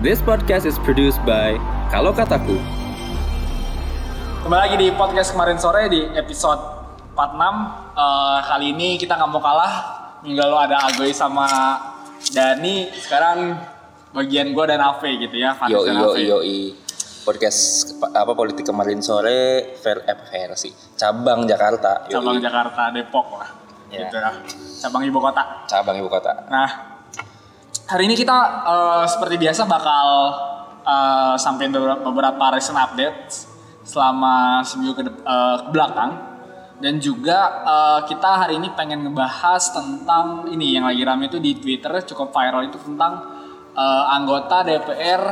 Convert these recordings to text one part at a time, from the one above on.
This podcast is produced by Kalau Kataku. Kembali lagi di podcast kemarin sore di episode 46 Eh, Kali ini kita nggak mau kalah. Minggu lalu ada Agoy sama Dani. Sekarang bagian gue dan Ave gitu ya Yo yo yo podcast apa politik kemarin sore ver, eh, versi cabang Jakarta. Yoi. Cabang Jakarta, Depok lah. Ya. gitu ya Cabang ibu kota. Cabang ibu kota. Nah hari ini kita eh, seperti biasa bakal eh, sampein beberapa, beberapa recent update selama seminggu ke, ke belakang. Dan juga eh, kita hari ini pengen ngebahas tentang ini yang lagi rame itu di Twitter cukup viral itu tentang eh, anggota DPR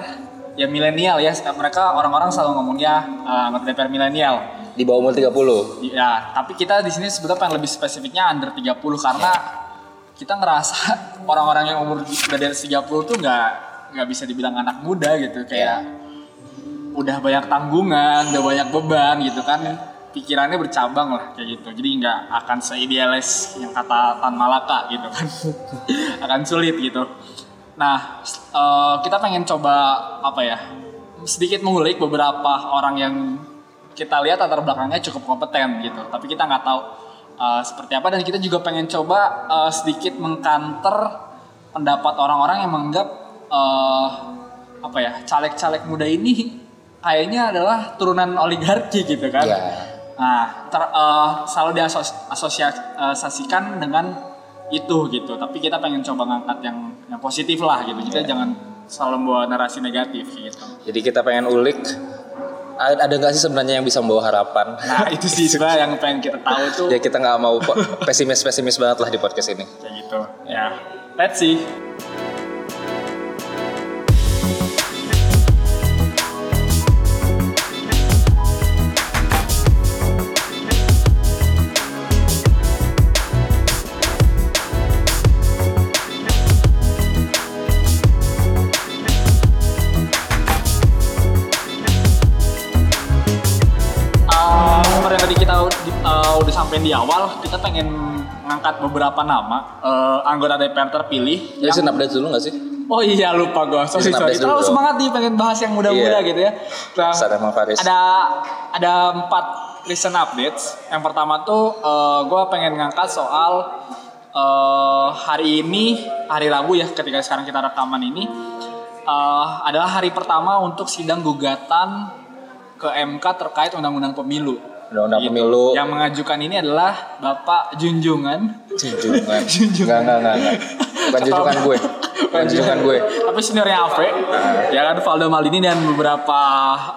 ya milenial ya. Mereka orang-orang selalu ngomongnya eh, anggota DPR milenial. Di bawah umur 30 Ya, tapi kita di sini sebetulnya pengen lebih spesifiknya under 30 karena kita ngerasa orang-orang yang umur udah dari 30 tuh nggak nggak bisa dibilang anak muda gitu. Kayak udah banyak tanggungan, udah banyak beban gitu kan. Pikirannya bercabang lah kayak gitu. Jadi nggak akan seidealis yang kata Tan Malaka gitu kan. Akan sulit gitu. Nah eh, kita pengen coba apa ya sedikit mengulik beberapa orang yang kita lihat latar belakangnya cukup kompeten gitu. Tapi kita nggak tahu eh, seperti apa dan kita juga pengen coba eh, sedikit mengkanter pendapat orang-orang yang menganggap eh, apa ya caleg-caleg muda ini kayaknya adalah turunan oligarki gitu kan ya Nah, ter, eh, selalu diasosiasikan dengan itu gitu. Tapi kita pengen coba ngangkat yang yang positif lah gitu. Kita jangan selalu membawa narasi negatif gitu. jadi kita pengen ulik ada nggak sih sebenarnya yang bisa membawa harapan Nah, itu sih sebenarnya yang pengen kita tahu tuh ya kita nggak mau pesimis pesimis banget lah di podcast ini kayak gitu. Ya, let's see. Awal, kita pengen ngangkat beberapa nama uh, anggota DPR terpilih. jadi yang- update dulu nggak sih Oh iya lupa gue, sorry sorry. Terlalu semangat nih pengen bahas yang muda-muda Iya. gitu ya. Nah, ada ada empat recent updates. Yang pertama tuh gue pengen ngangkat soal eh, hari ini hari Rabu ya ketika sekarang kita rekaman ini eh, adalah hari pertama untuk sidang gugatan ke MK terkait undang-undang pemilu. Undang-undang Gitu. pemilu Yang mengajukan ini adalah Bapak Junjungan. junjungan Junjungan. nggak nggak nggak nggak. bukan junjungan gue bukan junjungan gue Tapi seniornya Ave, ya kan Valdo Maldini dan beberapa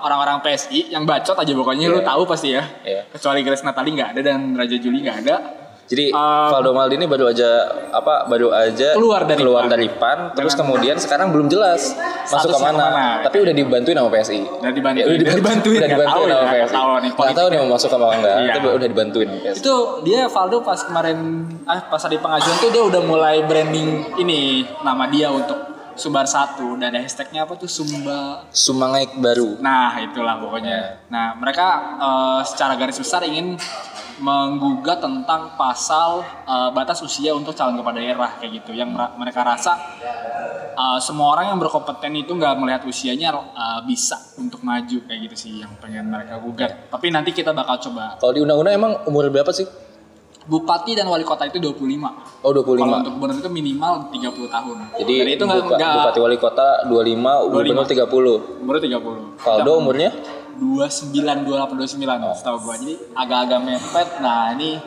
orang-orang PSI yang bacot aja pokoknya lu Iya. tahu pasti ya. Iya. Kecuali Grace Natali nggak ada dan Raja Juli nggak ada. Jadi Um, Valdo Maldini baru aja apa baru aja Keluar dari keluar PAN. dari PAN terus Dengan- kemudian sekarang belum jelas masuk ke mana. ke mana. Tapi udah dibantuin sama PSI. Udah dibantuin. Ya, udah dibantuin, Udah dibantuin sama ya, PSI. tahu nih tahu nih mau masuk apa enggak. Iya. Tapi udah dibantuin PSI. Itu dia Valdo pas kemarin ah pas di pengajuan tuh dia udah mulai branding ini nama dia untuk Sumbar satu dan ada hashtagnya apa tuh Sumba Sumangaik baru. Nah, itulah pokoknya. Nah, mereka eh, secara garis besar ingin menggugat tentang pasal eh, batas usia untuk calon kepala daerah kayak gitu. Yang mer- mereka rasa eh, semua orang yang berkompeten itu nggak melihat usianya eh, bisa untuk maju kayak gitu sih yang pengen mereka gugat. Tapi nanti kita bakal coba. Kalau di undang-undang emang umur berapa sih? Bupati dan wali kota itu 25. Oh 25. Kalau untuk gubernur itu minimal 30 tahun. Jadi Dan itu nggak Bupa- nggak Bupati Wali Kota 25, Gubernur 30. umurnya 30. Valdo umurnya 29 28 29 setahu gua. Jadi agak-agak mepet. Nah, ini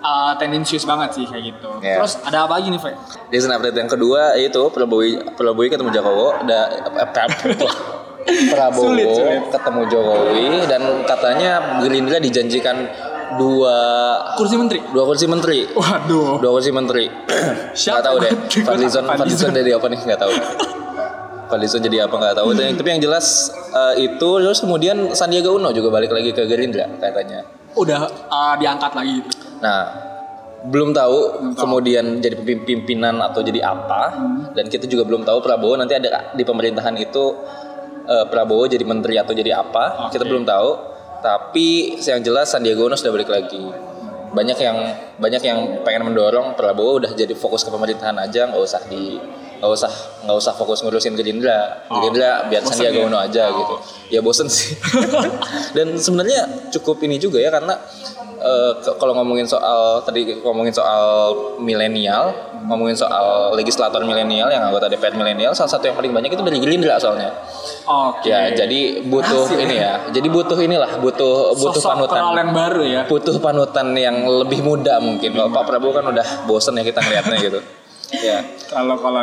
uh, tendensius banget sih kayak gitu. Iya. Terus ada apa lagi nih, Fe? Recent update yang kedua itu Prabowo Prabowo ketemu Jokowi da, eh, Prabowo Prabowo Sulit, sulit. ketemu Jokowi dan katanya Gerindra dijanjikan dua Kursi menteri. dua kursi menteri Waduh. dua kursi menteri Siapa? nggak tahu deh Fadlizon Fadlizon. Jadi apa nih nggak tahu Fadlizon jadi apa nggak tahu tapi yang jelas eh, itu terus kemudian Sandiaga Uno juga balik lagi ke Gerindra katanya Udah uh, diangkat lagi. Nah, belum tahu kemudian jadi pimp- pimpinan atau jadi apa dan kita juga belum tahu Prabowo nanti ada di pemerintahan itu eh, Prabowo jadi menteri atau jadi apa Oke. kita belum tahu tapi yang jelas Sandiaga Uno sudah balik lagi. Banyak yang banyak yang pengen mendorong Prabowo udah jadi fokus ke pemerintahan aja nggak usah di nggak usah nggak usah fokus ngurusin Gerindra Oh. Gerindra biar Bosen Sandiaga ya? Uno aja Oh. gitu ya bosen sih dan sebenarnya cukup ini juga ya karena ke- kalau ngomongin soal tadi ngomongin soal milenial ngomongin soal legislator milenial yang anggota DPR milenial salah satu yang paling banyak itu dari Gerindra soalnya Oke. ya jadi butuh Asik. ini ya jadi butuh inilah butuh butuh Sosok panutan keren baru ya. butuh panutan yang lebih muda mungkin kalau Pak Prabowo kan udah bosen ya kita ngeliatnya gitu ya Kalau kalau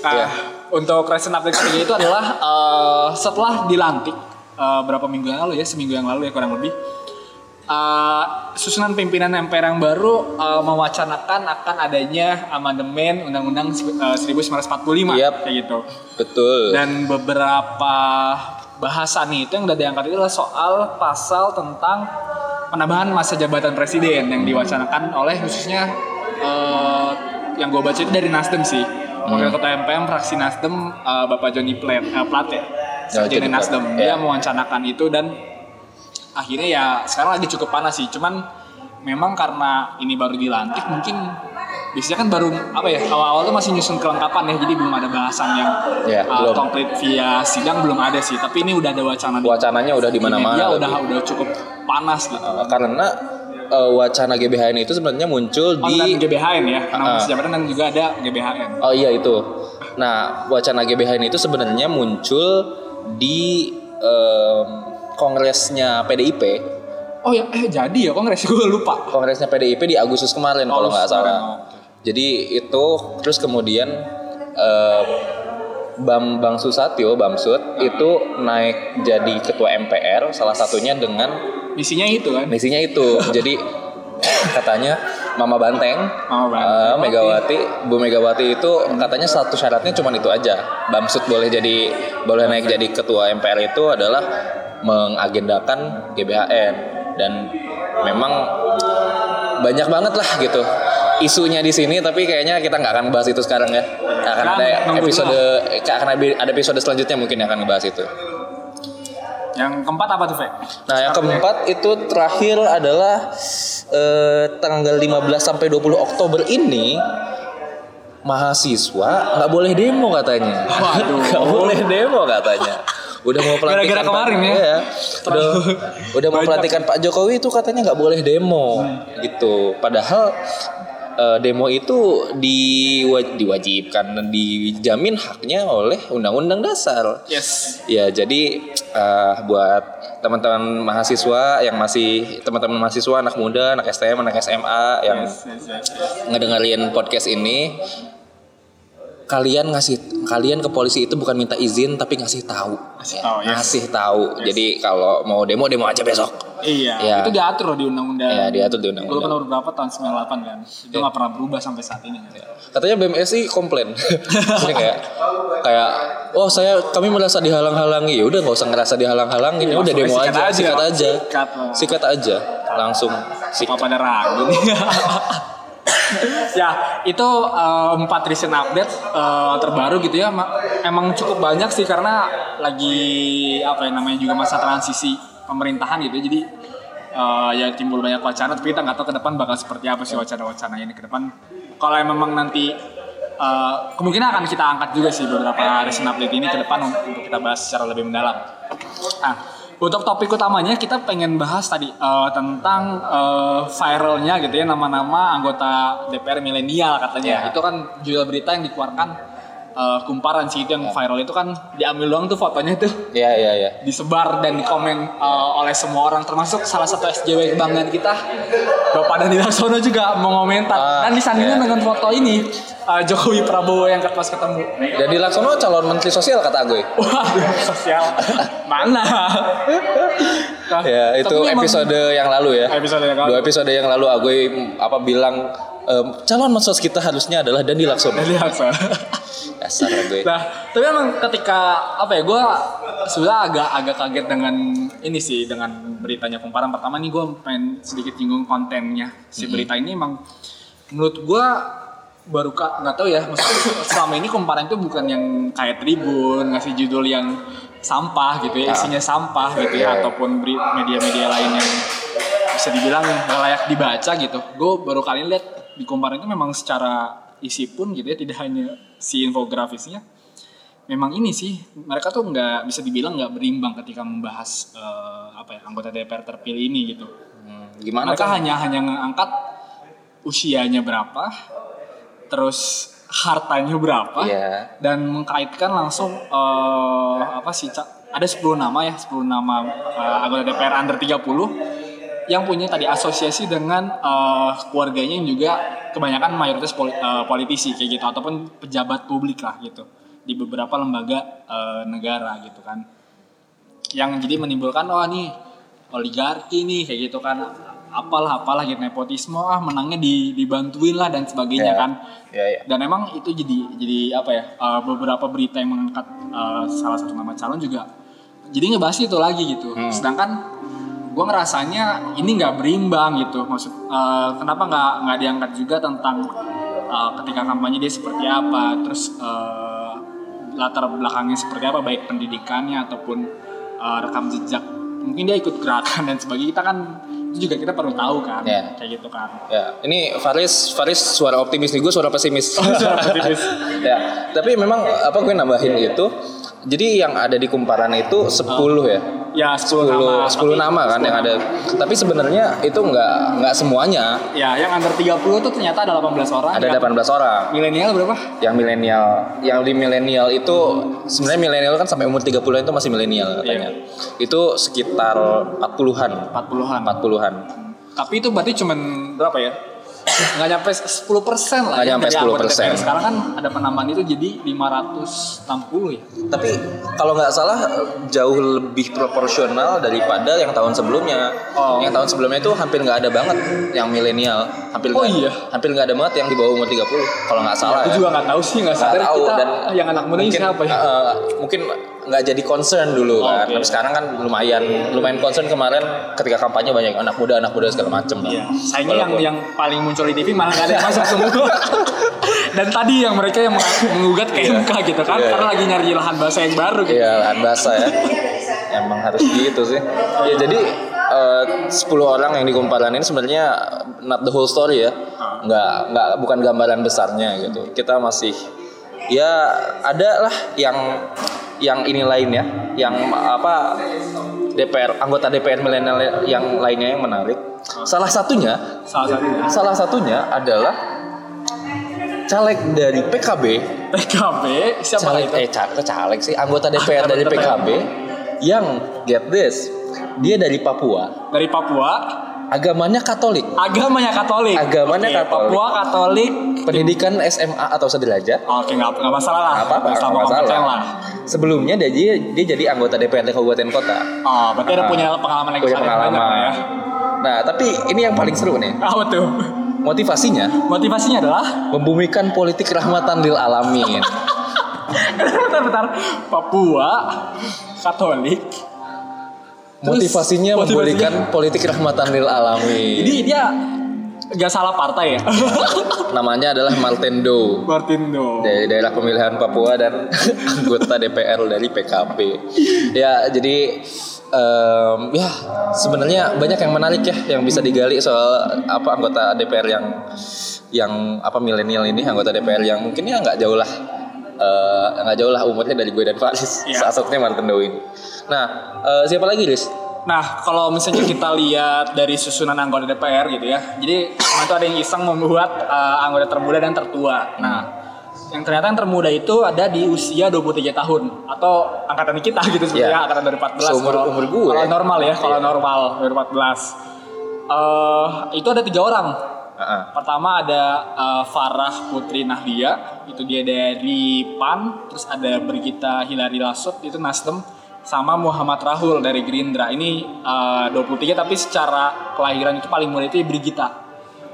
ah, Iya. untuk recent update ketiga itu adalah eh, setelah dilantik eh, berapa minggu yang lalu ya, seminggu yang lalu ya kurang lebih. eh, susunan pimpinan MPR yang baru eh, mewacanakan akan adanya amandemen Undang-Undang eh, 1945 Yap. kayak gitu. betul Dan beberapa bahasan itu yang udah diangkat itu adalah soal pasal tentang penambahan masa jabatan presiden yang diwacanakan oleh khususnya eh, yang gue baca itu dari Nasdem sih. Wakil Ketua MPM fraksi Nasdem eh, Bapak Joni Plat, eh, Plat ya. Sekjen Joni Plat, Nasdem. ya. Dia mewacanakan itu dan akhirnya ya sekarang lagi cukup panas sih. Cuman memang karena ini baru dilantik mungkin biasanya kan baru apa ya awal-awal tuh masih nyusun kelengkapan ya jadi belum ada bahasan yang Ya, uh, belum. konkret via sidang belum ada sih tapi ini udah ada wacana di wacananya udah di di media mana-mana udah lagi. udah cukup panas gitu Uh, karena uh, wacana GBHN itu sebenarnya muncul Oh, di GBHN ya karena Ah. uh, jabatan dan juga ada GBHN Oh iya itu. Nah, wacana GBHN itu sebenarnya muncul di em, kongresnya PDIP. oh ya eh jadi ya kongres gue lupa Kongresnya PDIP di Agustus kemarin kalau nggak salah. oke. Jadi itu terus kemudian eh, Bambang Susatyo, Bamsud itu naik jadi ketua MPR salah satunya dengan misinya itu kan misinya itu. jadi katanya Mama Banteng, Mama Banteng. eh, Megawati, Bu Megawati itu katanya satu syaratnya cuma itu aja. Bamsud boleh jadi boleh naik jadi ketua MPR itu adalah mengagendakan GBHN dan memang banyak banget lah gitu isunya di sini tapi kayaknya kita nggak akan bahas itu sekarang ya akan Kan, ada nunggu episode akan ada ada episode selanjutnya mungkin yang akan ngebahas itu yang keempat apa tuh Fe? Nah, yang keempat itu terakhir adalah eh, tanggal 15 sampai 20 Oktober ini mahasiswa nggak boleh demo katanya. Waduh. Nggak boleh demo katanya. Udah mau pelantikan Gara-gara kemarin ya? Iya. Udah, udah mau pelantikan Pak Jokowi itu katanya nggak boleh demo gitu. Padahal eh, demo itu diwa- diwajibkan dijamin haknya oleh Undang-Undang Dasar. yes Ya, jadi eh, buat teman-teman mahasiswa yang masih teman-teman mahasiswa anak muda, anak STM, anak SMA yang yes, yes, yes, yes. ngedengerin podcast ini kalian ngasih kalian ke polisi itu bukan minta izin tapi ngasih tahu. Ngasih Ya, tahu, yes. ngasih tahu. Jadi kalau mau demo demo aja besok. iya Ya. itu diatur loh di undang-undang Ya, diatur di undang-undang. nomor berapa tahun 98 kan itu nggak pernah berubah sampai saat ini Katanya BMSI komplain. Kayak kayak oh saya kami merasa dihalang-halangi. Ya udah nggak usah ngerasa dihalang-halangi. Ya udah demo sikat aja, aja. sikat aja. Sikat aja. Langsung apa sikat. pada ragu nih ya itu eh, empat recent update eh, terbaru gitu ya Ma- emang cukup banyak sih karena lagi apa ya namanya juga masa transisi pemerintahan gitu jadi eh, ya timbul banyak wacana tapi kita nggak tahu ke depan bakal seperti apa sih wacana-wacana ini ke depan. Kalau memang nanti eh, kemungkinan akan kita angkat juga sih beberapa recent update ini ke depan untuk kita bahas secara lebih mendalam. Nah untuk topik utamanya kita pengen bahas tadi eh, tentang eh, viralnya gitu ya nama-nama anggota DPR milenial katanya. Ya. Itu kan judul berita yang dikeluarkan eh, kumparan sih itu yang viral itu kan diambil doang tuh fotonya tuh Iya iya iya. disebar dan dikomen eh, oleh semua orang termasuk salah satu SJW kebanggaan kita Bapak Dani Laksono juga mengomentar Ah, dan disandingkan iya. dengan foto ini eh, Jokowi Prabowo yang pas ketemu Jadi Laksono calon menteri sosial kata gue. Waduh, sosial mana? Nah, Ya itu tapi emang- episode yang lalu ya. Episode yang lalu. Dua episode yang lalu Agoy apa bilang em, calon mensos kita harusnya adalah Dandi Laksono. Dari Aksa. Dasar Agoy. Nah, tapi emang ketika apa ya, gue sebenarnya agak agak kaget dengan ini sih dengan beritanya kumparan. Pertama nih gue pengen sedikit singgung kontennya si berita ini emang menurut gue baru ka- nggak tahu ya maksudnya selama ini kumparan itu bukan yang kayak tribun ngasih judul yang sampah gitu ya isinya sampah gitu ya Iya. ataupun media-media lain yang bisa dibilang layak dibaca gitu gue baru kali lihat di kumparan itu memang secara isi pun gitu ya tidak hanya si infografisnya memang ini sih mereka tuh nggak bisa dibilang nggak berimbang ketika membahas eh, apa ya anggota DPR terpilih ini gitu Hmm, gimana mereka kan? hanya hanya ngangkat usianya berapa terus hartanya berapa Iya. dan mengkaitkan langsung eh, apa sih Cak? ada 10 nama ya 10 nama eh, anggota DPR under 30 yang punya tadi asosiasi dengan eh, keluarganya yang juga kebanyakan mayoritas poli- eh, politisi kayak gitu ataupun pejabat publik lah gitu di beberapa lembaga eh, negara gitu kan yang jadi menimbulkan oh nih oligarki nih kayak gitu kan apalah apalah gitu nepotisme ah menangnya di dibantuin lah dan sebagainya Ya. kan Iya, iya. dan emang itu jadi jadi apa ya uh, beberapa berita yang mengangkat uh, salah satu nama calon juga jadi ngebahas itu lagi gitu Hmm. sedangkan gue ngerasanya ini nggak berimbang gitu maksud uh, kenapa nggak nggak diangkat juga tentang uh, ketika kampanye dia seperti apa terus uh, latar belakangnya seperti apa baik pendidikannya ataupun uh, rekam jejak mungkin dia ikut gerakan dan sebagainya kita kan itu juga kita perlu tahu kan Ya. kayak gitu kan Ya, ini Faris Faris suara optimis nih, gue suara pesimis. suara optimis. ya, tapi memang apa gue nambahin itu. Jadi yang ada di kumparan itu 10 ya. Ya 10, 10 nama 10 tapi- nama kan 10 yang nama. ada. Tapi sebenarnya itu nggak nggak semuanya. Ya, yang under 30 tuh ternyata ada 18 orang. Ada yang 18 orang. Milenial berapa? Yang milenial, yang di milenial itu sebenarnya milenial kan sampai umur 30-an itu masih milenial katanya. Itu sekitar 40-an, 40-an. 40-an. Tapi itu berarti cuman berapa ya? Nggak nyampe 10 persen lah. Nggak ya nyampe dari anggota 10%. DPR. Sekarang kan ada penambahan itu jadi 560 ya. Tapi kalau nggak salah jauh lebih proporsional daripada yang tahun sebelumnya. Oh. Yang tahun sebelumnya itu hampir nggak ada banget yang milenial. Hampir Oh nggak- iya? Hampir nggak ada banget yang di bawah umur 30 kalau nggak salah Aku ya. juga nggak tahu sih, nggak sadar tahu kita dan yang anak muda ini mungkin, siapa ya? eh, mungkin nggak jadi concern dulu kan. Oke. Tapi sekarang kan lumayan lumayan concern kemarin ketika kampanye banyak anak muda anak muda segala macem lah. Iya, sayangnya yang yang paling muncul di TV malah nggak ada yang masuk semua. Dan tadi yang mereka yang meng- mengugat ke MK gitu kan, Iya. karena lagi nyari lahan bahasa yang baru gitu. Iya lahan basah ya. Emang harus gitu sih. Ya jadi eh, 10 orang yang di kumparan ini sebenarnya not the whole story ya. Nggak nggak bukan gambaran besarnya gitu. Kita masih ya ada lah yang yang ini lain ya, yang apa DPR anggota DPR milenial yang lainnya yang menarik. Salah satunya Salah satunya. salah satunya adalah caleg dari PKB PKB siapa caleg itu? eh ca- kok caleg sih anggota DPR dari Anggota PKB yang get this dia dari Papua Dari Papua, agamanya Katolik agamanya Katolik. Agamanya Oke, Katolik. Papua Katolik. pendidikan SMA atau sederajat Oke, nggak nggak masalah lah. apa apa masalah lah. sebelumnya dia dia dia jadi anggota DPRD kabupaten kota Oh, berarti ada Ah, punya pengalaman yang punya sangat pengalaman banyak ya. nah tapi ini yang paling seru nih Apa tuh? motivasinya Motivasinya adalah membumikan politik rahmatan lil alamin bentar bentar Papua Katolik. Terus motivasinya membumikan politik rahmatan lil alamin Jadi dia nggak salah partai ya? namanya adalah Martendo Martindo. dari daerah pemilihan Papua dan anggota DPR dari PKB. Ya, jadi em, ya sebenarnya banyak yang menarik ya yang bisa digali soal apa anggota DPR yang yang apa milenial ini anggota DPR yang mungkin ya nggak jauh lah eh, nggak jauh lah umurnya dari gue dan Faris Iya. saat satunya Martin Dow ini. Nah, eh, siapa lagi, Riz? Nah, kalau misalnya kita lihat dari susunan anggota DPR gitu ya. Jadi tuh ada yang iseng membuat uh, anggota termuda dan tertua. Nah, yang ternyata yang termuda itu ada di usia 23 tahun atau angkatan kita gitu sebenarnya Iya. angkatan 2014. Seumur- Kalau- umur gue. Kalau normal ya, kalau Iya. normal 2014. Eh, itu ada tiga orang. Heeh. Pertama ada uh, Farah Putri Nahdia, itu dia dari PAN, terus ada Brigita Hilary Lasut itu Nasdem, sama Muhammad Rahul dari Gerindra. Ini uh, 23 tapi secara kelahiran itu paling muda itu Brigita.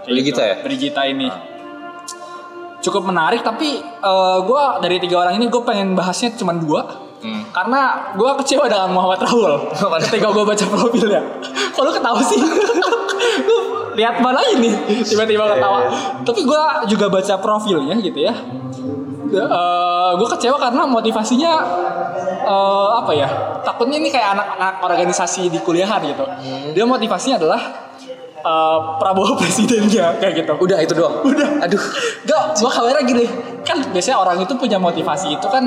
Kayak Brigita ya? Brigita ini. Cukup menarik tapi gue dari tiga orang ini gue pengen bahasnya cuma dua. Hmm. Karena gue kecewa dengan Muhammad Rahul ketika gue baca profilnya. Kok lu ketawa sih? Lihat mana ini tiba-tiba ketawa. Tapi gue juga baca profilnya gitu ya. gue kecewa karena motivasinya eh, apa ya? Takutnya ini kayak anak-anak organisasi di kuliahan gitu. Dia motivasinya adalah eh, Prabowo presidennya kayak gitu. Udah itu doang. Udah. Aduh. Gak, gua khawatirnya gini kan biasanya orang itu punya motivasi itu kan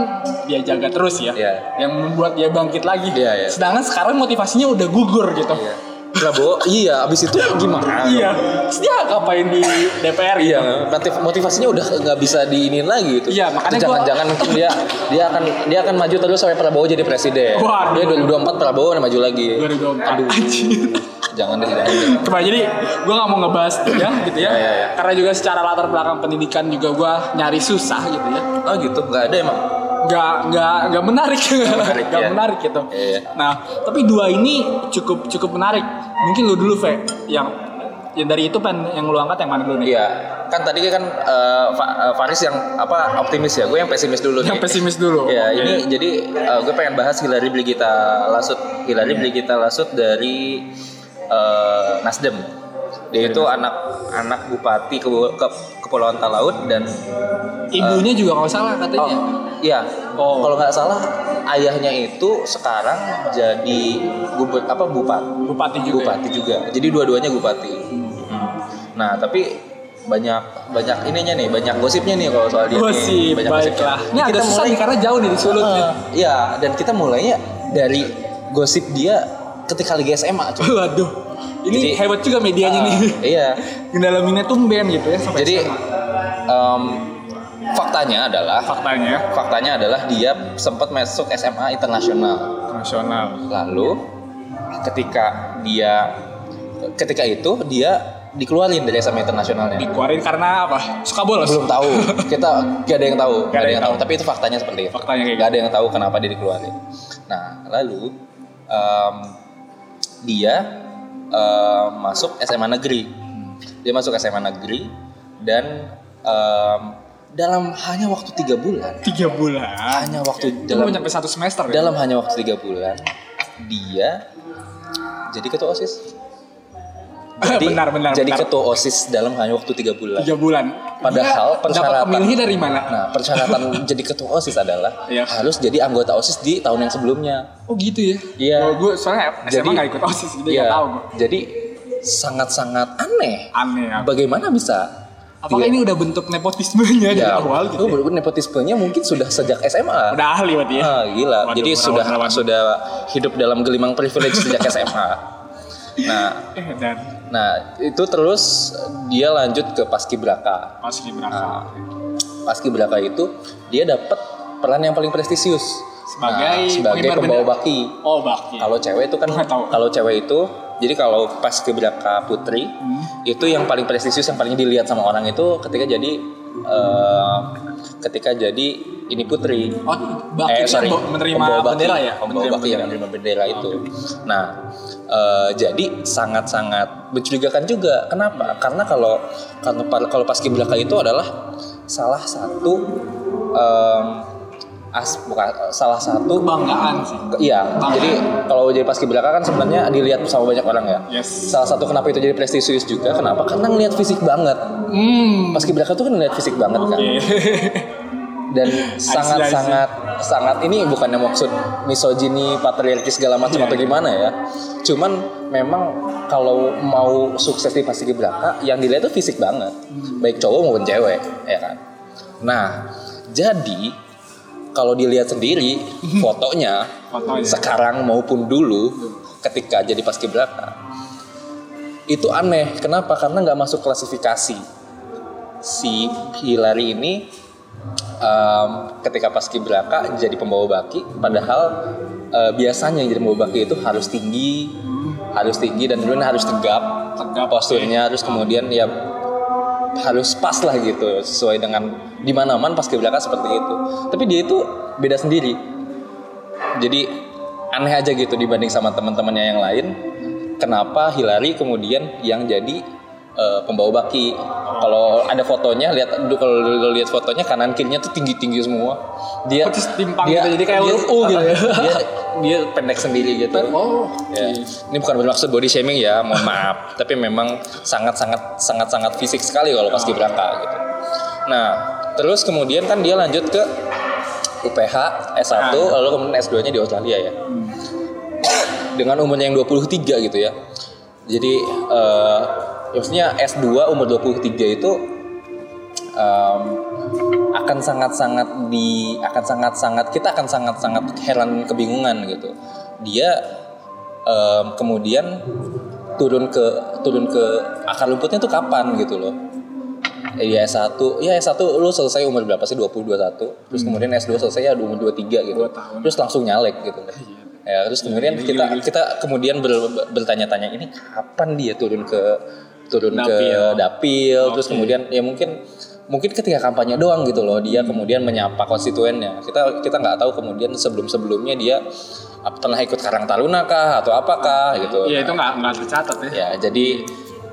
dia jaga terus ya, Iya. yang membuat dia bangkit lagi. Iya, iya. Sedangkan sekarang motivasinya udah gugur gitu. Iya. Prabowo, iya. Abis itu gimana? Iya. Terus dia ngapain di DPR gitu? Iya, motiv- motivasinya udah nggak bisa diinin lagi itu. Iya, makanya gua- jangan-jangan mungkin dia dia akan dia akan maju terus sampai Prabowo jadi presiden. Waduh. Dia 2024 Prabowo maju lagi. 2024. Aduh. Jangan deh, jangan deh. Coba jadi gue gak mau ngebahas dia gitu ya. Iya, iya, iya. Karena juga secara latar belakang pendidikan juga gue nyari susah gitu ya. Oh gitu, nggak ada emang. Gak, gak, gak menarik. menarik, Gak iya. menarik gitu. Iya, iya. Nah, tapi dua ini cukup cukup menarik. Mungkin lu dulu, Fe. Yang yang dari itu pen yang lu angkat yang mana dulu nih? Iya, kan tadi kan eh, eh, Faris yang apa optimis ya, gue yang pesimis dulu Yang nih. pesimis dulu. Ya, Oke. ini jadi eh, gue pengen bahas Hillary Brigita Lasut. Hillary Brigita Lasut dari eh, Nasdem. Dia itu anak anak bupati ke, ke Kepulauan Talaut dan Ibunya juga kalau salah katanya. oh iya, Oh. kalau nggak salah ayahnya itu sekarang jadi gubernur apa bupati Bupati juga. ya? bupati juga. Jadi dua-duanya bupati. Nah, tapi banyak banyak ininya nih, banyak gosipnya nih kalau soal dia. nih. Gosip, banyak baiklah. Ini Kita agak susah mulai- nih karena jauh nih di sulut. nih. Eh, Iya, dan kita mulainya dari gosip dia ketika lagi SMA. cuy. Waduh. Ini Jadi- hebat juga medianya Ah, nih. Iya. Ngedalaminnya tumben gitu ya sampai Jadi SMA. em, faktanya adalah faktanya faktanya adalah dia sempat masuk SMA internasional. nasional. Lalu ketika dia ketika itu dia dikeluarin dari SMA internasionalnya. Dikeluarin karena apa? Suka bolos. Belum tahu. Kita gak ada yang tahu. Gak ada yang tahu. tahu. Tapi itu faktanya seperti itu. Faktanya kayak Gak ada yang tahu kenapa dia dikeluarin. Nah, lalu em, dia em, masuk SMA negeri. Dia masuk SMA negeri dan em, dalam hanya waktu tiga bulan, Tiga bulan. hanya waktu Itu dalam nyampe satu semester ya? dalam hanya waktu tiga bulan, dia jadi ketua osis. Jadi, Benar, benar, jadi benar. ketua osis dalam hanya waktu tiga bulan. Tiga bulan. Padahal Dia dapat persyaratan pemilih dari mana? Nah, persyaratan jadi ketua OSIS adalah Iya. harus jadi anggota OSIS di tahun yang sebelumnya. Oh gitu ya? Iya. Oh, gue soalnya SMA Jadi- gak ikut OSIS Iya. gak tahu gue. Jadi sangat-sangat aneh. Aneh ya. Bagaimana bisa? Apakah Iya. ini udah bentuk nepotismenya dari Ya, awal gitu? itu ya? nepotismenya mungkin sudah sejak SMA. Udah ahli berarti ya? Ah, gila. Waduh, Jadi sudah sudah hidup dalam gelimang privilege sejak SMA. Nah, Eh, dan nah itu terus dia lanjut ke paskibraka. pas Gibraka. Nah, paskibraka itu dia dapat peran yang paling prestisius Sebagai Nah, sebagai pembawa baki. Oh baki. Kalau cewek itu kan kalau cewek itu jadi kalau paskibraka putri Hmm. itu yang paling prestisius yang paling dilihat sama orang itu ketika jadi eh, ketika jadi ini putri. Oh, baki eh, sorry, yang menerima pembawa baki. bendera ya? Pembawa Menerima baki yang menerima bendera itu. Nah, eh, jadi sangat-sangat mencurigakan juga. Kenapa? Karena kalau karena kalau paskibraka itu adalah salah satu em, as bukan salah satu Kebanggaan sih. Iya, Bangga. jadi kalau jadi paskibraka kan sebenarnya dilihat sama banyak orang ya. Yes. Salah satu kenapa itu jadi prestisius juga, kenapa? Karena ngelihat fisik banget. Hmm. Paskibraka tuh kan ngelihat fisik banget kan. Dan see, sangat ini bukannya maksud misogini, patriarki segala macam Iya. atau gimana ya. Cuman memang kalau mau sukses di paskibraka yang dilihat tuh fisik banget. Hmm. Baik cowok maupun cewek, ya kan. Nah, jadi kalau dilihat sendiri fotonya Fotonya. sekarang maupun dulu ketika jadi paskibraka itu aneh kenapa karena nggak masuk klasifikasi si Hillary ini em, ketika paskibraka jadi pembawa baki padahal eh, biasanya yang jadi pembawa baki itu harus tinggi harus tinggi dan kemudian harus tegap Tegap, posturnya terus kemudian ya harus pas lah gitu sesuai dengan di mana man paskibraka seperti itu. Tapi dia itu beda sendiri. Jadi aneh aja gitu dibanding sama teman-temannya yang lain kenapa Hillary kemudian yang jadi eh, pembawa baki kalau ada fotonya lihat kalau lu lihat fotonya kanan kirinya tuh tinggi tinggi semua dia terus timpang gitu, jadi kayak huruf U gitu ya. dia dia pendek sendiri gitu Oh. Ya. Ini bukan bermaksud body shaming ya, mohon maaf. Tapi memang sangat sangat sangat sangat fisik sekali kalau pas Gibraka gitu. Nah, terus kemudian kan dia lanjut ke UPH S1 Ah. lalu kemudian S2-nya di Australia ya. Dengan umurnya yang 23 gitu ya. Jadi eh, maksudnya S2 umur 23 itu em, akan sangat-sangat di akan sangat-sangat kita akan sangat-sangat heran kebingungan gitu. Dia em, kemudian turun ke turun ke akar rumputnya tuh kapan gitu loh. Ya S1, ya S1 lu selesai umur berapa sih? 20 21. Terus kemudian S2 selesai ya umur 23 gitu. Terus langsung nyalek gitu. Ya, terus kemudian kita kita kemudian ber- bertanya-tanya ini kapan dia turun ke turun ke Dapil. dapil terus kemudian ya mungkin mungkin ketika kampanye doang gitu loh dia kemudian menyapa konstituennya. Kita kita nggak tahu kemudian sebelum sebelumnya dia pernah ikut Karang Taruna kah atau apakah gitu. Iya itu nggak nggak tercatat ya. ya jadi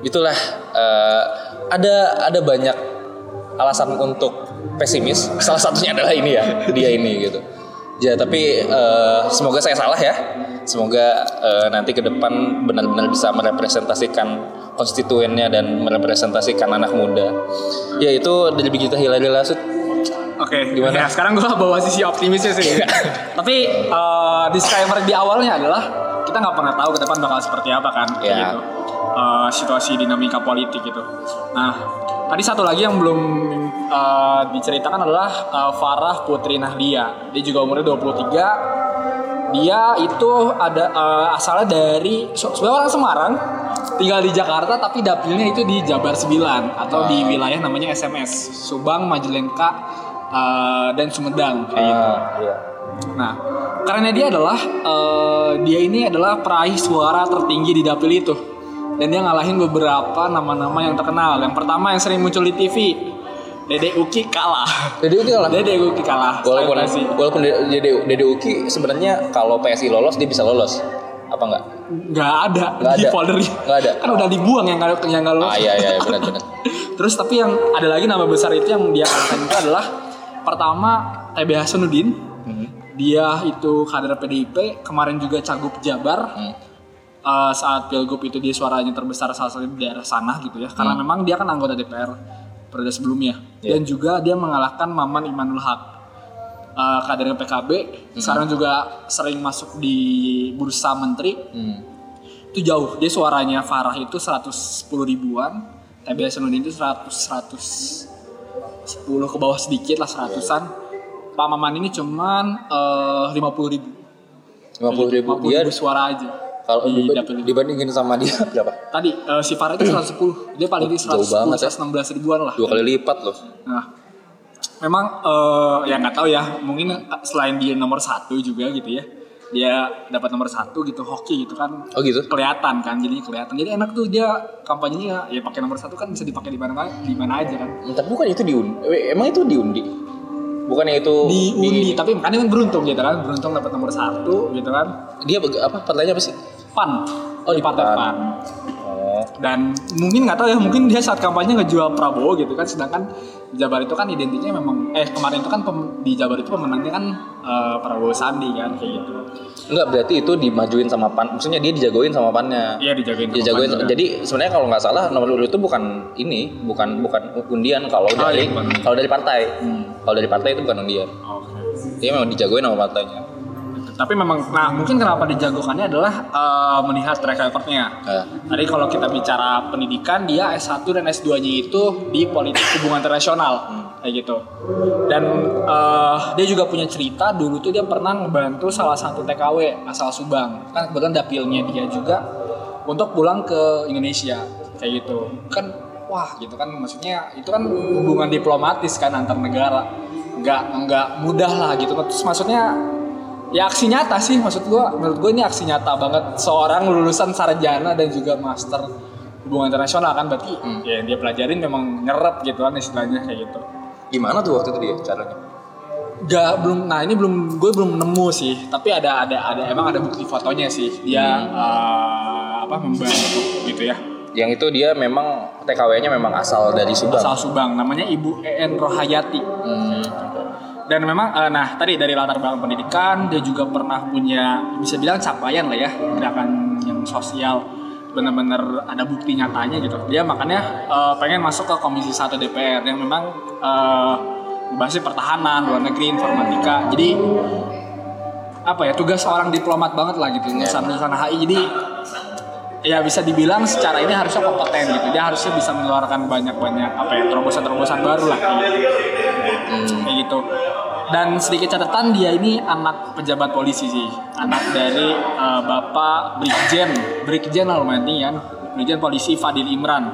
itulah eh, ada ada banyak alasan untuk pesimis. Salah satunya adalah ini ya dia ini gitu. Ya tapi eh, semoga saya salah ya. Semoga eh, nanti ke depan benar-benar bisa merepresentasikan konstituennya dan merepresentasikan anak muda ya itu dari Bigita Hilary Lasut Oke, Gimana? Ya, sekarang gue bawa sisi optimisnya sih. Tapi eh, disclaimer di awalnya adalah kita nggak pernah tahu ke depan bakal seperti apa kan, Ya. gitu. Eh, situasi dinamika politik gitu. Nah, tadi satu lagi yang belum eh, diceritakan adalah eh, Farah Putri Nahdia. Dia juga umurnya 23. Dia itu ada eh, asalnya dari sebenarnya orang Semarang, tinggal di Jakarta tapi dapilnya itu di Jabar 9 atau di wilayah namanya SMS, Subang, Majalengka, eh, dan Sumedang kayak gitu. Ah, iya. Nah, karena dia adalah eh, dia ini adalah peraih suara tertinggi di dapil itu. Dan dia ngalahin beberapa nama-nama yang terkenal. Yang pertama yang sering muncul di TV, Dede Uki kalah. Dede Uki kalah? Dede Uki kalah. walaupun walaupun Dede Dede Uki sebenarnya kalau PSI lolos dia bisa lolos apa enggak nggak ada Nggak di ada. foldernya. Nggak ada. Kan udah dibuang yang nggak yang nggak ah iya iya benar benar Terus tapi yang ada lagi nama besar itu yang dia kalahkan itu adalah pertama TB Hasanuddin. Hmm. Dia itu kader PDIP, kemarin juga cagup Jabar. Hmm. Eh, saat pilgub itu dia suaranya terbesar salah satu di daerah sana gitu ya. Karena memang dia kan anggota DPR periode sebelumnya. Dan juga dia mengalahkan Maman Imanul Haq. Eh, kader PKB, sekarang juga sering masuk di bursa menteri. Hmm. itu jauh. Dia suaranya Farah itu 110 ribuan TB Hasanuddin itu 100 110 ke bawah sedikit lah seratusan. Pak Maman ini cuman eh, 50 ribu. lima puluh ribu. dia suara aja. kalau di dibandingin sama dia berapa? Tadi eh, si Farah itu 110 dia paling di Jauh 110 banget ya. 116 ribuan lah. Dua kali lipat loh. Nah, memang eh, ya nggak tahu ya, mungkin selain dia nomor satu juga gitu ya, dia dapat nomor satu gitu hoki gitu kan. Oh gitu? Kelihatan kan, jadinya kelihatan. Jadi enak tuh dia kampanyenya ya pakai nomor satu kan bisa dipakai di mana di mana aja kan. tapi bukan itu diundi eh, emang itu diundi bukannya itu Diundi, tapi kan kan beruntung gitu kan, beruntung dapat nomor satu gitu kan. dia apa partainya apa sih Pan, Oh, di partai PAN. Pan. Oh Dan mungkin nggak tahu ya, mungkin dia saat kampanye ngejual Prabowo gitu kan, sedangkan Jabar itu kan identiknya memang, eh kemarin itu kan pem- di Jabar itu pemenangnya kan eh, Prabowo Sandi kan kayak gitu. enggak berarti itu dimajuin sama pan maksudnya dia dijagoin sama pannya Iya dijagain. dia sama Pan jadi sebenarnya kalau nggak salah nomor urut itu bukan ini bukan bukan undian kalau dari iya, bukan. kalau dari partai Hmm. kalau dari partai itu bukan undian Oke. dia memang dijagoin sama partainya Tapi memang, nah mungkin kenapa dijagokannya adalah eh, melihat track recordnya. Tadi kalau kita bicara pendidikan, dia S1 dan S2-nya itu di politik hubungan internasional, kayak gitu. Dan eh, dia juga punya cerita dulu tuh dia pernah ngebantu salah satu TKW asal Subang, kan kebetulan dapilnya dia juga untuk pulang ke Indonesia, kayak gitu. Kan wah gitu kan, maksudnya itu kan hubungan diplomatis kan antar negara, nggak nggak mudah lah gitu. Terus maksudnya ya aksi nyata sih maksud gua. Menurut gua ini aksi nyata banget. Seorang lulusan sarjana dan juga master hubungan internasional kan berarti ya yang dia pelajarin memang nyerap gitu kan istilahnya kayak gitu. Gimana tuh waktu itu dia caranya? Gak belum nah ini belum gue belum nemu sih. Tapi ada ada ada emang ada bukti fotonya sih. Dia eh, apa membantu gitu ya. Yang itu dia memang TKW-nya memang asal dari Subang. Asal Subang namanya Ibu En Rohayati. Hmm. Dan memang eh, nah tadi dari latar belakang pendidikan dia juga pernah punya bisa bilang capaian lah ya gerakan yang sosial. Benar-benar ada bukti nyatanya gitu. Dia makanya eh, pengen masuk ke komisi 1 DPR yang memang eh, membahasnya pertahanan luar negeri informatika. Jadi apa ya tugas seorang diplomat banget lah gitu lulusan lulusan HI jadi ya bisa dibilang secara ini harusnya kompeten gitu. Dia harusnya bisa mengeluarkan banyak-banyak apa ya terobosan-terobosan baru lah gitu. kayak gitu. Dan sedikit catatan dia ini anak pejabat polisi sih. Anak dari eh, bapak Brigjen. Brigjen lah lumayan tinggi kan. Brigjen polisi Fadil Imran.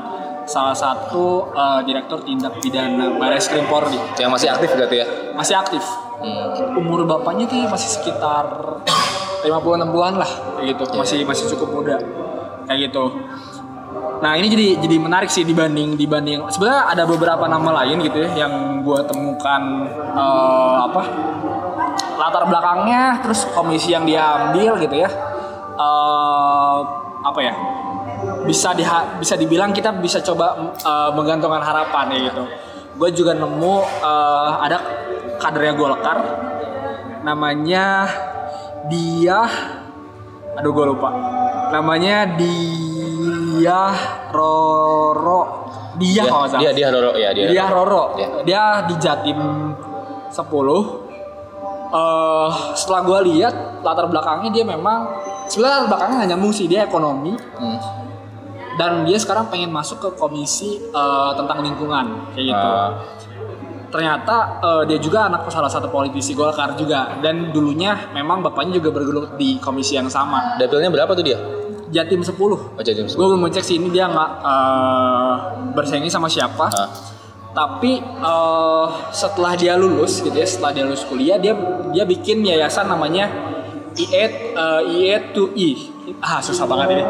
Salah satu eh, direktur tindak pidana Baris Krim Polri. Yang masih aktif berarti ya? masih aktif. Umur bapaknya kayak masih sekitar 50-60an lah. Kayak gitu. Masih masih cukup muda. Kayak gitu nah ini jadi jadi menarik sih dibanding dibanding sebenarnya ada beberapa nama lain gitu ya yang gue temukan eh, apa latar belakangnya terus komisi yang diambil gitu ya. Eh apa ya bisa di bisa dibilang kita bisa coba eh, menggantungkan harapan ya gitu. Gue juga nemu eh, ada kadernya Golkar namanya dia aduh gue lupa. Namanya dia Roro dia Dia, kalau nggak salah dia, dia Roro ya dia. dia Roro Ya. dia di Jatim 10 eh setelah gue lihat latar belakangnya dia memang sebenarnya latar belakangnya nggak nyambung sih dia ekonomi Hmm. dan dia sekarang pengen masuk ke komisi eh, tentang lingkungan kayak gitu Ah. ternyata eh, dia juga anak salah satu politisi Golkar juga dan dulunya memang bapaknya juga bergelut di komisi yang sama Dapilnya berapa tuh dia? Jatim 10 Oh, jadi gue belum ngecek sih ini dia nggak eh, bersaingnya sama siapa. Ah. tapi eh, setelah dia lulus gitu ya setelah dia lulus kuliah dia dia bikin yayasan namanya IE eh, IE2I ah susah banget ini.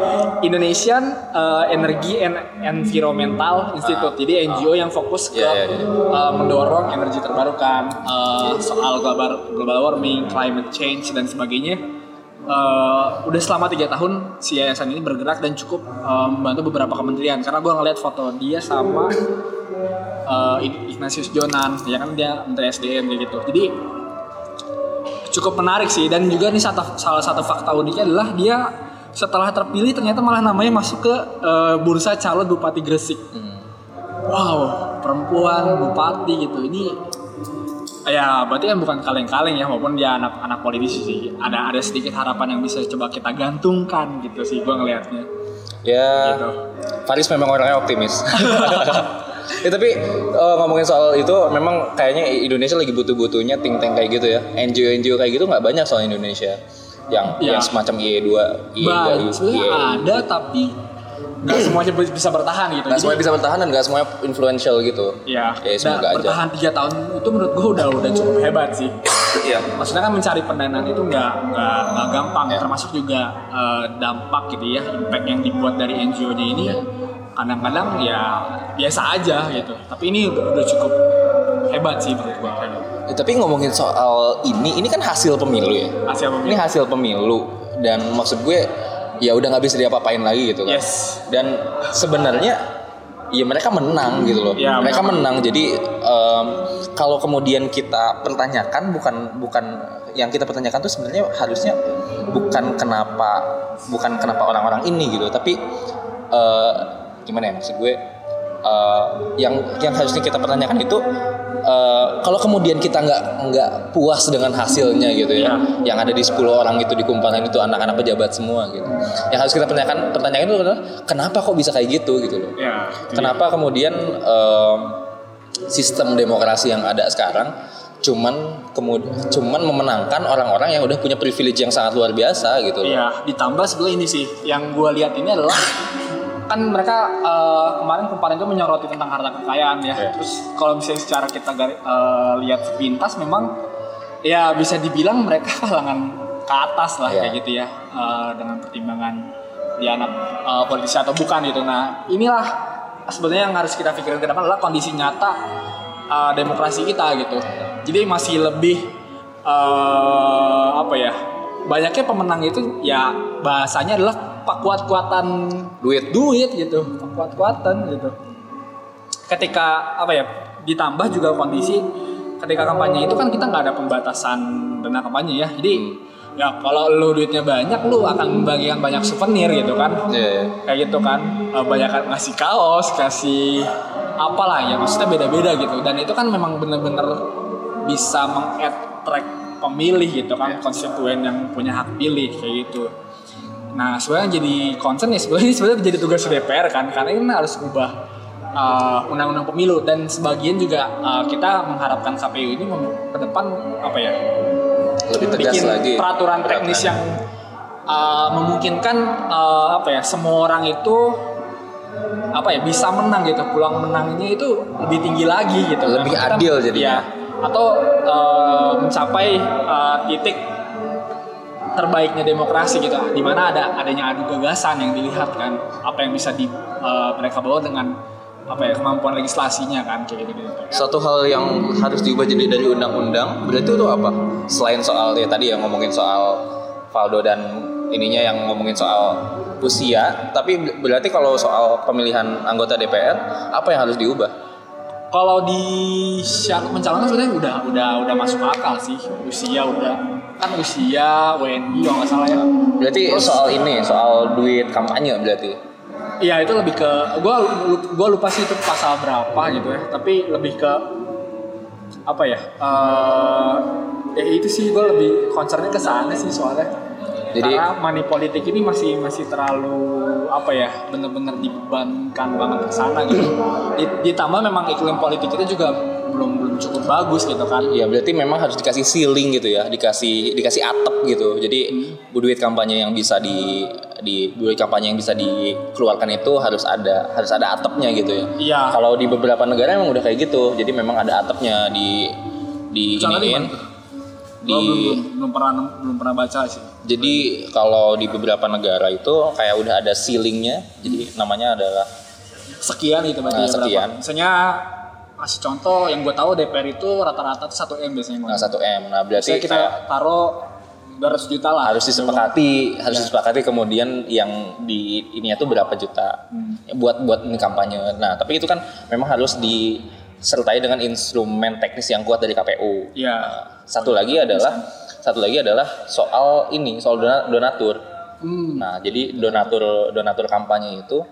Indonesian eh, Energy and Environmental Institute. Jadi NGO yang fokus ke Iya, iya, iya. eh, mendorong energi terbarukan eh, soal global global warming climate change dan sebagainya Eh, udah selama tiga tahun si yayasan ini bergerak dan cukup eh, membantu beberapa kementerian. Karena gue ngeliat foto dia sama eh, Ignatius Jonan ya kan dia menteri SDM kayak gitu. Jadi cukup menarik sih. Dan juga nih satu, salah satu fakta uniknya adalah dia setelah terpilih ternyata malah namanya masuk ke eh, bursa calon bupati Gresik. Wow perempuan bupati gitu. Ini ya berarti kan bukan kaleng-kaleng ya walaupun dia anak anak politisi sih ada ada sedikit harapan yang bisa coba kita gantungkan gitu sih gue ngelihatnya Ya, gitu Faris memang orangnya optimis. ya tapi eh, ngomongin soal itu memang kayaknya Indonesia lagi butuh-butuhnya think tank kayak gitu ya. NGO NGO kayak gitu nggak banyak soal Indonesia. Yang Iya. yang semacam IE2, IE2, Baik, sebenarnya IE. ada tapi nggak semuanya bisa bertahan gitu Nggak semuanya bisa bertahan dan nggak semuanya influential gitu. Ya, Ya, semoga dan aja. bertahan tiga tahun itu menurut gue udah udah cukup hebat sih. Iya. Maksudnya kan mencari pendanaan itu nggak nggak nggak gampang, Ya. termasuk juga eh, dampak gitu ya, impact yang dibuat dari NGO-nya ini Ya. kadang-kadang ya biasa aja gitu. Tapi ini udah, udah cukup hebat sih menurut gue. Ya, tapi ngomongin soal ini, ini kan hasil pemilu ya. Hasil Ini pemilu. hasil pemilu dan maksud gue ya udah nggak bisa diapa-apain lagi gitu kan. Yes. Dan sebenarnya ya mereka menang gitu loh. Ya, mereka memang. menang. Jadi em, kalau kemudian kita pertanyakan bukan bukan yang kita pertanyakan tuh sebenarnya harusnya bukan kenapa bukan kenapa orang-orang ini gitu, tapi eh, gimana ya maksud gue eh, yang yang harusnya kita pertanyakan itu eh, kalau kemudian kita nggak nggak puas dengan hasilnya gitu ya, Iya. yang ada di 10 orang itu di kumparan itu anak-anak pejabat semua gitu. Yang harus kita pertanyakan pertanyaan itu adalah kenapa kok bisa kayak gitu gitu loh. Ya. Kenapa kemudian em, sistem demokrasi yang ada sekarang cuman kemudian cuman memenangkan orang-orang yang udah punya privilege yang sangat luar biasa gitu loh. Iya, ditambah sebetulnya ini sih yang gue lihat ini adalah kan mereka eh, kemarin kemarin itu menyoroti tentang harta kekayaan ya. Iya. Terus kalau misalnya secara kita eh, lihat sepintas memang ya bisa dibilang mereka kalangan ke atas lah Iya. kayak gitu ya eh, dengan pertimbangan dia anak eh, politisi atau bukan gitu. Nah inilah sebenarnya yang harus kita pikirin ke depan adalah kondisi nyata eh, demokrasi kita gitu. Jadi masih lebih eh, apa ya? Banyaknya pemenang itu ya bahasanya adalah pak kuat-kuatan Duit. duit gitu, pak kuat-kuatan gitu. Ketika apa ya? Ditambah juga kondisi ketika kampanye itu kan kita nggak ada pembatasan dana kampanye ya. Jadi ya kalau lu duitnya banyak lu akan membagikan banyak souvenir gitu kan Iya, iya. kayak gitu kan Eh, banyak kan ngasih kaos kasih apalah ya maksudnya beda-beda gitu dan itu kan memang bener-bener bisa mengattract pemilih gitu kan konstituen yang punya hak pilih kayak gitu Nah sebenarnya jadi concern ya sebenarnya sebenarnya jadi tugas DPR kan karena ini harus ubah uh, undang-undang pemilu. Dan sebagian juga uh, kita mengharapkan KPU ini ke depan apa ya lebih tegas bikin lagi. peraturan teknis yang uh, memungkinkan uh, apa ya semua orang itu apa ya bisa menang gitu. Pulang menangnya itu lebih tinggi lagi gitu. Lebih Kita- adil jadinya. ya, atau uh, mencapai uh, titik terbaiknya demokrasi gitu. Di mana ada adanya adu gagasan yang dilihat kan apa yang bisa di uh, mereka bawa dengan apa ya kemampuan legislasinya kan kayak gitu, gitu. satu hal yang harus diubah jadi dari undang-undang berarti itu apa? Selain soal ya tadi yang ngomongin soal Valdo dan ininya yang ngomongin soal usia tapi ber- berarti kalau soal pemilihan anggota DPR apa yang harus diubah? Kalau di syarat pencalonan sebenarnya udah udah udah masuk akal sih. Usia udah kan usia WNI kalau nggak salah ya. berarti soal ini soal duit kampanye berarti? Iya itu lebih ke gua gua lupa sih itu pasal berapa gitu ya. Tapi lebih ke apa ya eh ya itu sih gua lebih concernnya ke sana sih soalnya. Jadi- karena money politik ini masih masih terlalu apa ya bener-bener dibebankan banget ke sana gitu. Di- ditambah memang iklim politik kita juga belum belum cukup bagus gitu kan Ya berarti memang harus dikasih ceiling gitu ya, dikasih dikasih atap gitu. Jadi duit kampanye yang bisa di di duit kampanye yang bisa dikeluarkan itu harus ada harus ada atapnya gitu ya. Iya. Kalau di beberapa negara emang udah kayak gitu. Jadi memang ada atapnya di di di iniin. tuh? Di Gua belum, belum pernah belum pernah baca sih jadi kalau di beberapa negara itu kayak udah ada ceilingnya. Jadi namanya adalah sekian berarti Nah, ya, berapa? sekian. misalnya kasih contoh yang gue tahu DPR itu rata-rata tuh 1 m biasanya nah, 1 m. Nah berarti Misalnya kita taruh 200 juta lah. Harus disepakati harus disepakati kemudian yang di ini tuh berapa juta. Buat buat ini kampanye. Nah tapi itu kan memang harus disertai dengan instrumen teknis yang kuat dari KPU ya. Satu lagi adalah satu lagi adalah soal ini soal dona- donatur. Hmm. nah jadi donatur donatur kampanye itu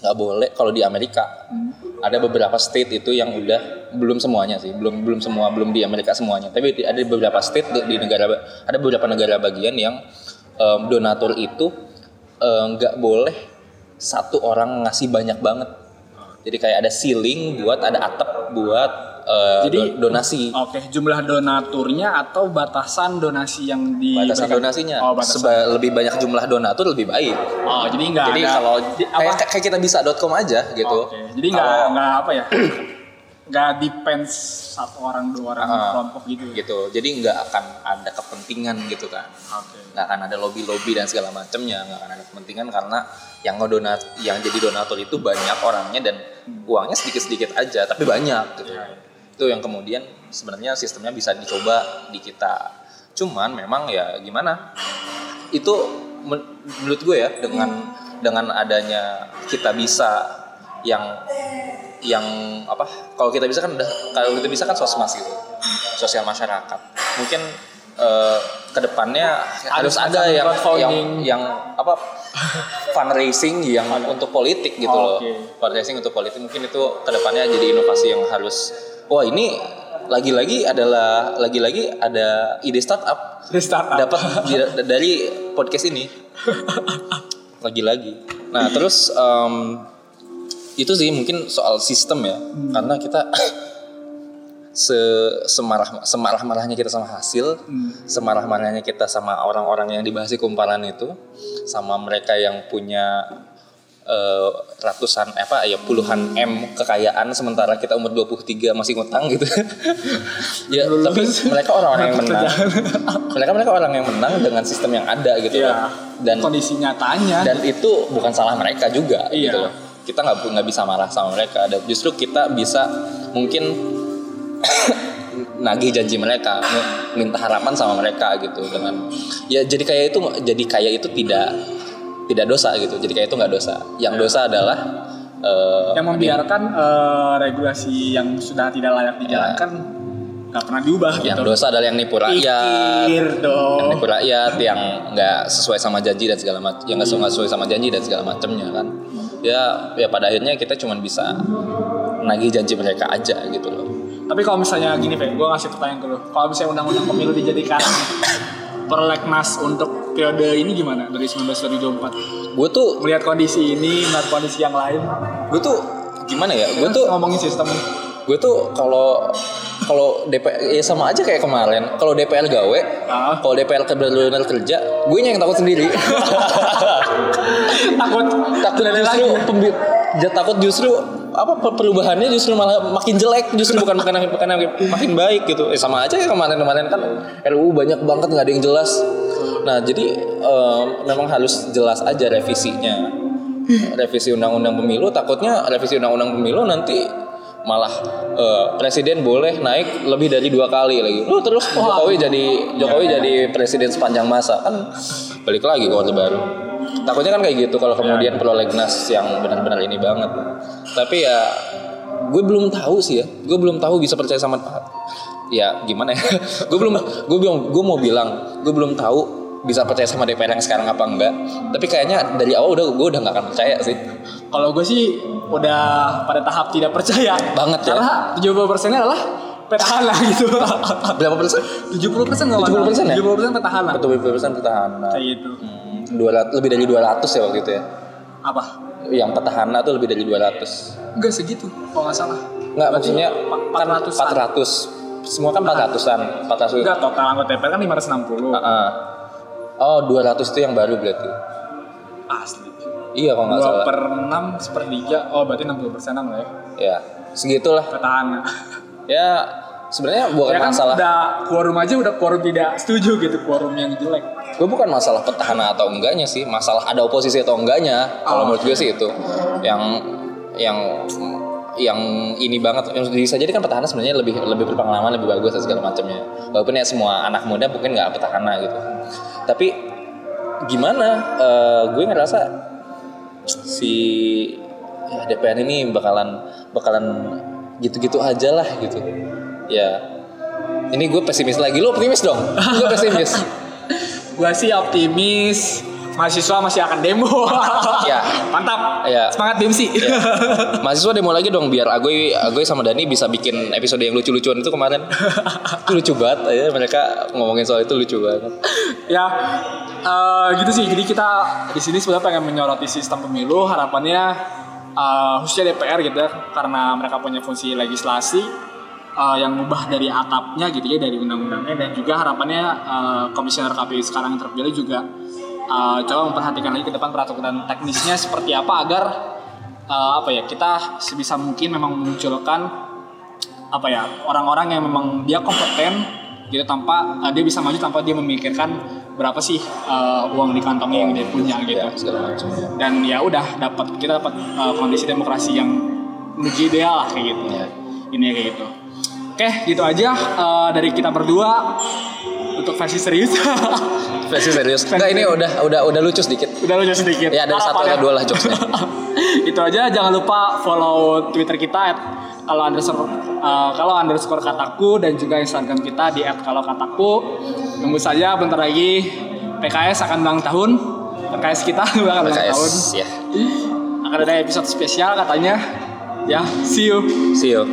nggak boleh kalau di Amerika. Ada beberapa state itu yang udah belum semuanya sih belum belum semua belum di Amerika semuanya. Tapi ada beberapa state di- di negara ada beberapa negara bagian yang em, donatur itu em, nggak boleh satu orang ngasih banyak banget jadi kayak ada ceiling buat ada atap buat eh, Jadi- do- donasi. oke jumlah donaturnya atau batasan donasi yang di batasan donasinya. Oh batasan. Seba- lebih banyak jumlah donatur lebih baik. Oh jadi nggak jadi ada kalau kayak, kayak kita bisa.com aja gitu. Oke, jadi nggak Kalau- nggak apa ya? Nggak depends satu orang dua orang Ah, kelompok gitu ya? gitu. Jadi nggak akan ada kepentingan gitu kan. Oke. Nggak akan ada lobby lobby dan segala macamnya nggak akan ada kepentingan karena yang ngedonat yang jadi donatur itu banyak orangnya dan uangnya sedikit sedikit aja tapi banyak gitu. Itu yang kemudian sebenarnya sistemnya bisa dicoba di kita. Cuman memang ya gimana itu men- menurut gue ya dengan dengan adanya kita bisa yang yang apa kalau kita bisa kan udah kalau kita bisa kan sosmas gitu sosial masyarakat. Mungkin eh, ke depannya harus ada semacam yang yang yang apa fundraising yang untuk politik gitu loh. Oke. fundraising untuk politik mungkin itu ke depannya jadi inovasi yang harus wah ini lagi-lagi adalah lagi-lagi ada ide startup. Dapat dari podcast ini. Lagi-lagi. Nah terus em, itu sih mungkin soal sistem ya. Karena kita se semarah semarah marahnya kita sama hasil semarah marahnya kita sama orang-orang yang dibahas di kumparan itu sama mereka yang punya eh, ratusan eh, apa ya puluhan m kekayaan sementara kita umur 23 masih ngutang gitu. Ya tapi mereka orang-orang yang menang. Mereka mereka orang yang menang dengan sistem yang ada gitu loh. Dan kondisi nyatanya. dan itu bukan salah mereka juga Iya. gitu loh. Kita nggak nggak bisa marah sama mereka. Dan justru kita bisa mungkin nagih janji mereka minta harapan sama mereka gitu dengan ya jadi kayak itu jadi kayak itu tidak tidak dosa gitu jadi kayak itu nggak dosa. Yang dosa adalah eh, yang membiarkan eh, regulasi yang sudah tidak layak dijalankan nggak pernah diubah yang gitu. dosa adalah yang nipu rakyat. Pikir dong. yang nipu rakyat yang nggak sesuai sama janji dan segala macam yang nggak sesuai sama janji dan segala macamnya kan. Ya ya pada akhirnya kita cuma bisa nagih janji mereka aja gitu loh Tapi kalau misalnya gini, Fe, gue ngasih pertanyaan ke lu. Kalau misalnya undang-undang pemilu dijadikan prolegnas untuk periode ini gimana dari 19 2024? gue tuh Melihat kondisi ini, melihat kondisi yang lain. gue tuh gimana ya gue tuh ngomongin sistem. gue tuh kalau kalau DPR ya sama aja kayak kemarin kalau DPR gawe Ah. kalau DPR benar-benar kerja gue yang takut sendiri Takut takut justru lagi. pembi- takut justru apa per- perubahannya justru malah makin jelek justru bukan bukan bukan makin baik gitu. Eh, sama aja kayak kemarin-kemarin kan RUU banyak banget nggak ada yang jelas. Nah jadi em, memang harus jelas aja revisinya. Revisi undang-undang pemilu takutnya revisi undang-undang pemilu nanti malah eh, presiden boleh naik lebih dari dua kali lagi. Lu terus Jokowi jadi Jokowi jadi presiden sepanjang masa kan balik lagi ke orde baru takutnya kan kayak gitu kalau kemudian prolegnas yang benar-benar ini banget. Tapi ya gue belum tahu sih ya. Gue belum tahu bisa percaya sama ya gimana ya? Gue belum gue belum gue mau bilang gue belum tahu bisa percaya sama DPR yang sekarang apa enggak. Tapi kayaknya dari awal udah gue udah nggak akan percaya sih. Kalau gue sih udah pada tahap tidak percaya. Banget ya. Karena 70 persennya adalah petahana gitu. berapa persen 70 persen nggak 70% ya? 70 persen petahana. betul persen petahana Kayak gitu. Hmm, 200 lebih dari 200 ya waktu itu ya Apa? yang petahana tuh lebih dari 200 Enggak segitu, kalau nggak salah. Nggak Berarti maksudnya empat- kan 400-an. 400 semua kan 400-an 400 Enggak, total anggota DPR kan 560. Heeh. oh 200 itu yang baru berarti Asli. iya kalau nggak 2 salah per 6 sepertiga. Oh, berarti 60 persenan lah ya. ya segitulah Petahana. Ya sebenarnya bukan ya kan masalah. udah quorum aja udah quorum tidak setuju gitu quorum yang jelek. gue bukan masalah petahana atau enggaknya sih masalah ada oposisi atau enggaknya. Kalau Oh. menurut gue sih itu. Yang yang yang ini banget. Yang bisa jadi kan petahana sebenarnya lebih lebih berpengalaman lebih bagus dan segala macamnya. Walaupun ya semua anak muda mungkin nggak petahana gitu. Tapi gimana Eh, gue ngerasa si ya, DPR ini bakalan bakalan gitu-gitu aja lah gitu ya ini gue pesimis lagi lo optimis dong gue pesimis Gua sih optimis mahasiswa masih akan demo. Ya. Mantap. Ya. Semangat Demsi. Ya. Mahasiswa demo lagi dong biar Agoy Agoy sama Dani bisa bikin episode yang lucu-lucuan itu kemarin. itu lucu banget ya mereka ngomongin soal itu lucu banget. ya eh, gitu sih jadi kita di sini sebenarnya pengen menyoroti sistem pemilu harapannya eh, khususnya DPR gitu ya karena mereka punya fungsi legislasi eh, yang mengubah dari atapnya gitu ya dari undang-undangnya dan juga harapannya eh, komisioner KPU sekarang yang terpilih juga eh, coba memperhatikan lagi ke depan peraturan teknisnya seperti apa agar eh, apa ya kita sebisa mungkin memang memunculkan apa ya orang-orang yang memang dia kompeten gitu tanpa uh, dia bisa maju tanpa dia memikirkan berapa sih uh, uang di kantongnya yang dia punya gitu Ya, segala macam. dan ya udah dapat kita dapat uh, kondisi demokrasi yang menuju ideal lah kayak gitu Ya. ini kayak gitu oke gitu aja uh, dari kita berdua untuk versi serius Versi serius. Enggak ini udah udah udah lucu sedikit. udah lucu sedikit Ya ada satu Harapannya- atau dua lah jokesnya. itu aja jangan lupa follow Twitter kita at kalau underscore uh, kalau underscore kataku dan juga Instagram kita di at kalau kataku tunggu saja bentar lagi PKS akan ulang tahun PKS kita akan ulang tahun ya. akan ada episode spesial katanya ya see you See you.